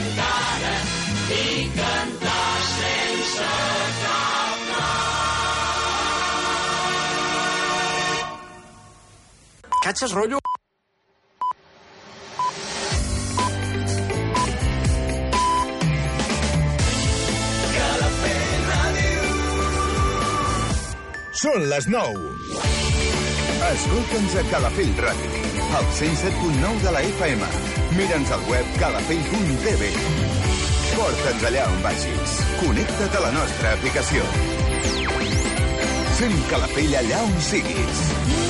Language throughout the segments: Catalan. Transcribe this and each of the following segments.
encara i cantar sense cap Catxes rotllo? Són les 9. Escolta'ns a Calafell Ràdio, al 107.9 de la FM. Mira'ns al web calafell.tv. Porta'ns allà on vagis. Connecta't a la nostra aplicació. Sent Calafell allà on siguis.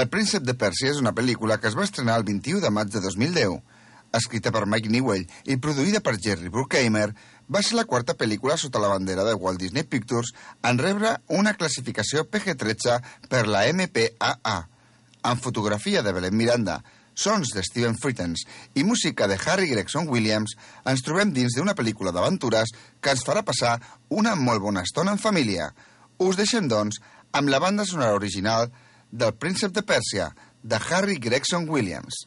El príncep de Pèrsia és una pel·lícula que es va estrenar el 21 de maig de 2010. Escrita per Mike Newell i produïda per Jerry Bruckheimer, va ser la quarta pel·lícula sota la bandera de Walt Disney Pictures en rebre una classificació PG-13 per la MPAA. Amb fotografia de Belén Miranda, sons de Steven Frittens i música de Harry Gregson Williams, ens trobem dins d'una pel·lícula d'aventures que ens farà passar una molt bona estona en família. Us deixem, doncs, amb la banda sonora original del príncep de Pèrsia, de Harry Gregson Williams.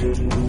didn't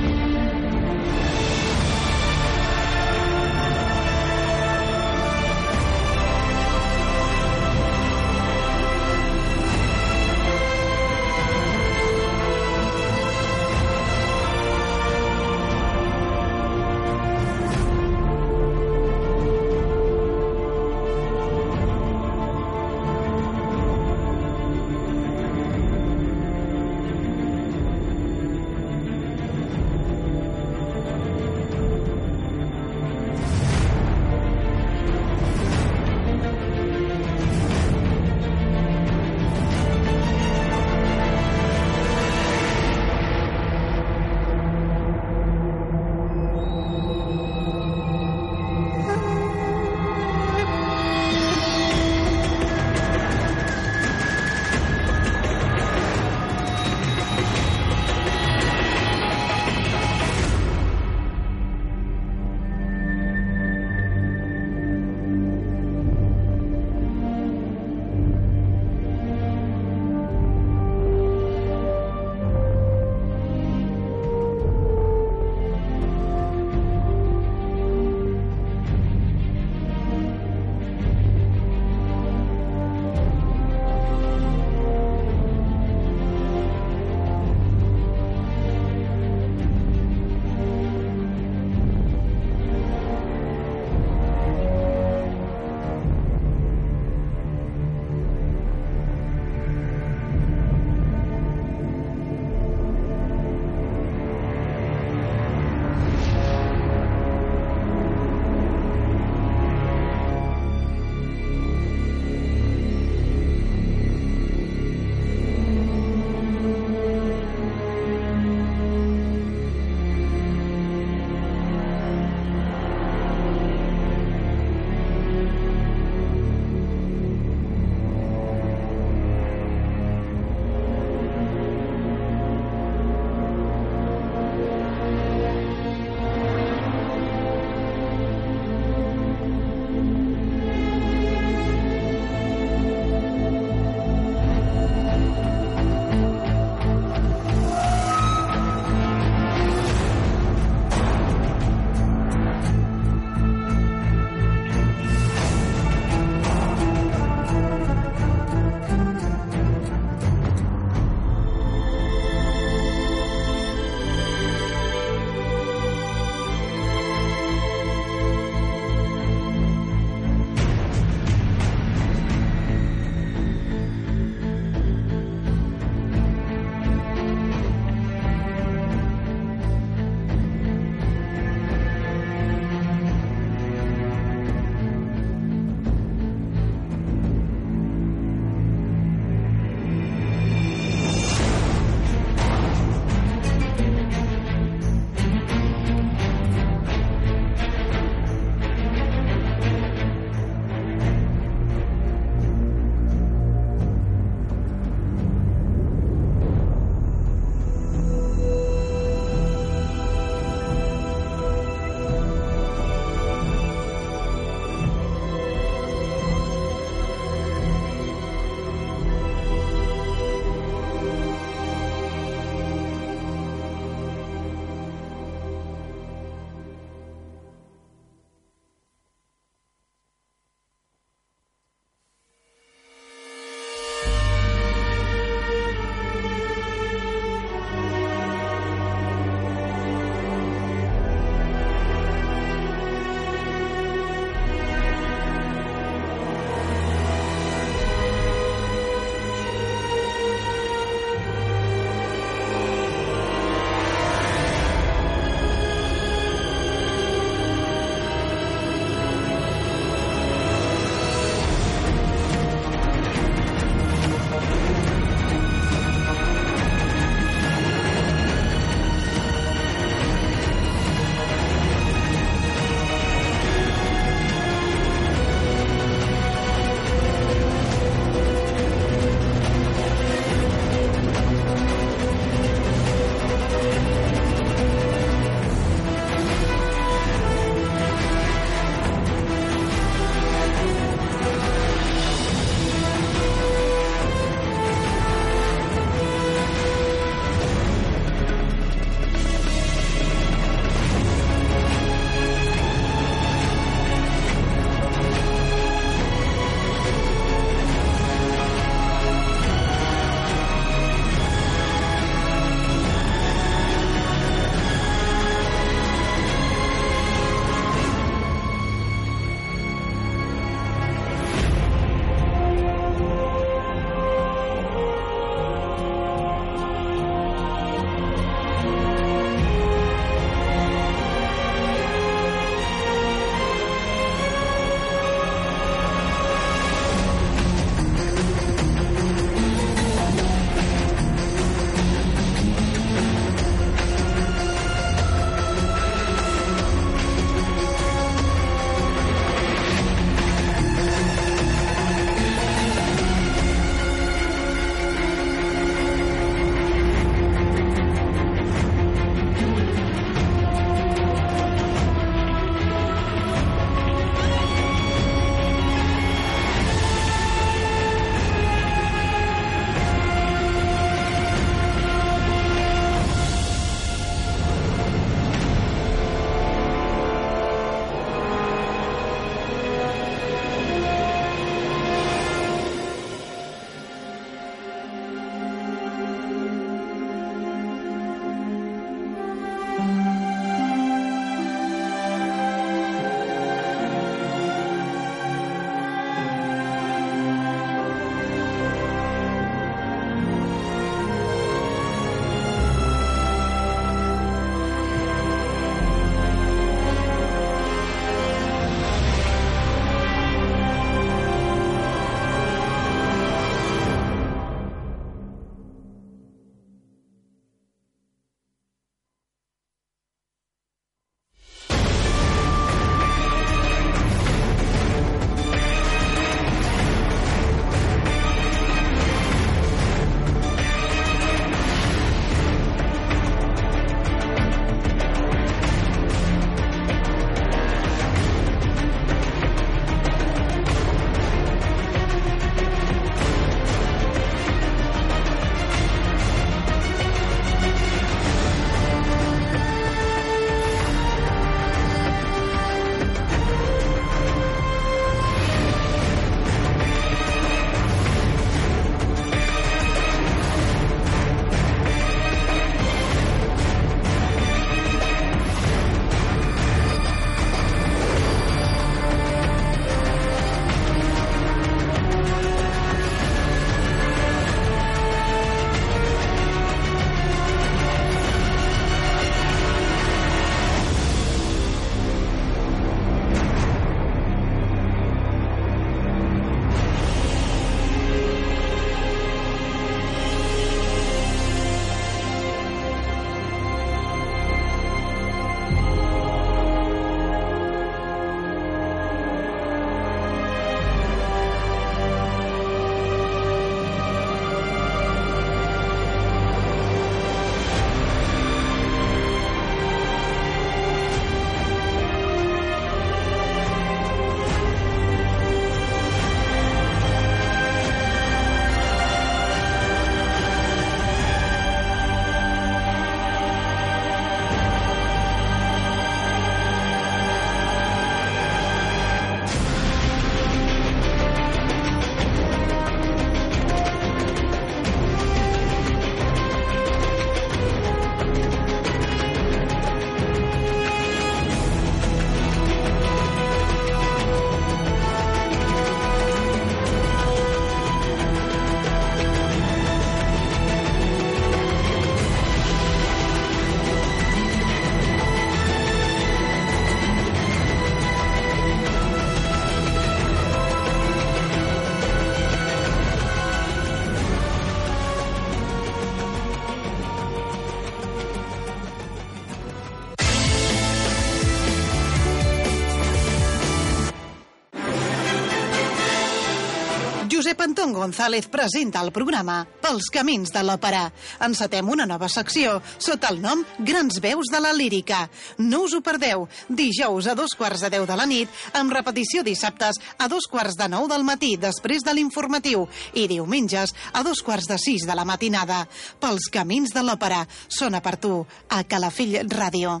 Anton González presenta el programa Pels camins de l'òpera. Encetem una nova secció sota el nom Grans veus de la lírica. No us ho perdeu. Dijous a dos quarts de deu de la nit, amb repetició dissabtes a dos quarts de nou del matí, després de l'informatiu, i diumenges a dos quarts de sis de la matinada. Pels camins de l'òpera. Sona per tu, a Calafell Ràdio.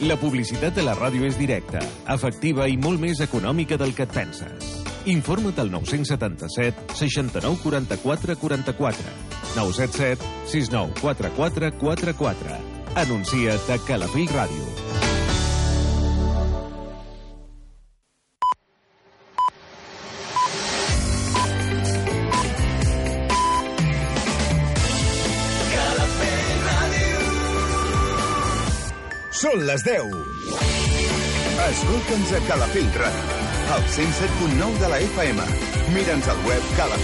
La publicitat de la ràdio és directa, efectiva i molt més econòmica del que et penses. Informa't al 977 69 44 44 977 69 44 44 Anuncia't a Calafell Ràdio. Són les 10. Escolta'ns a Calafell Ràdio, al 107.9 de la FM. Mira'ns al web calafell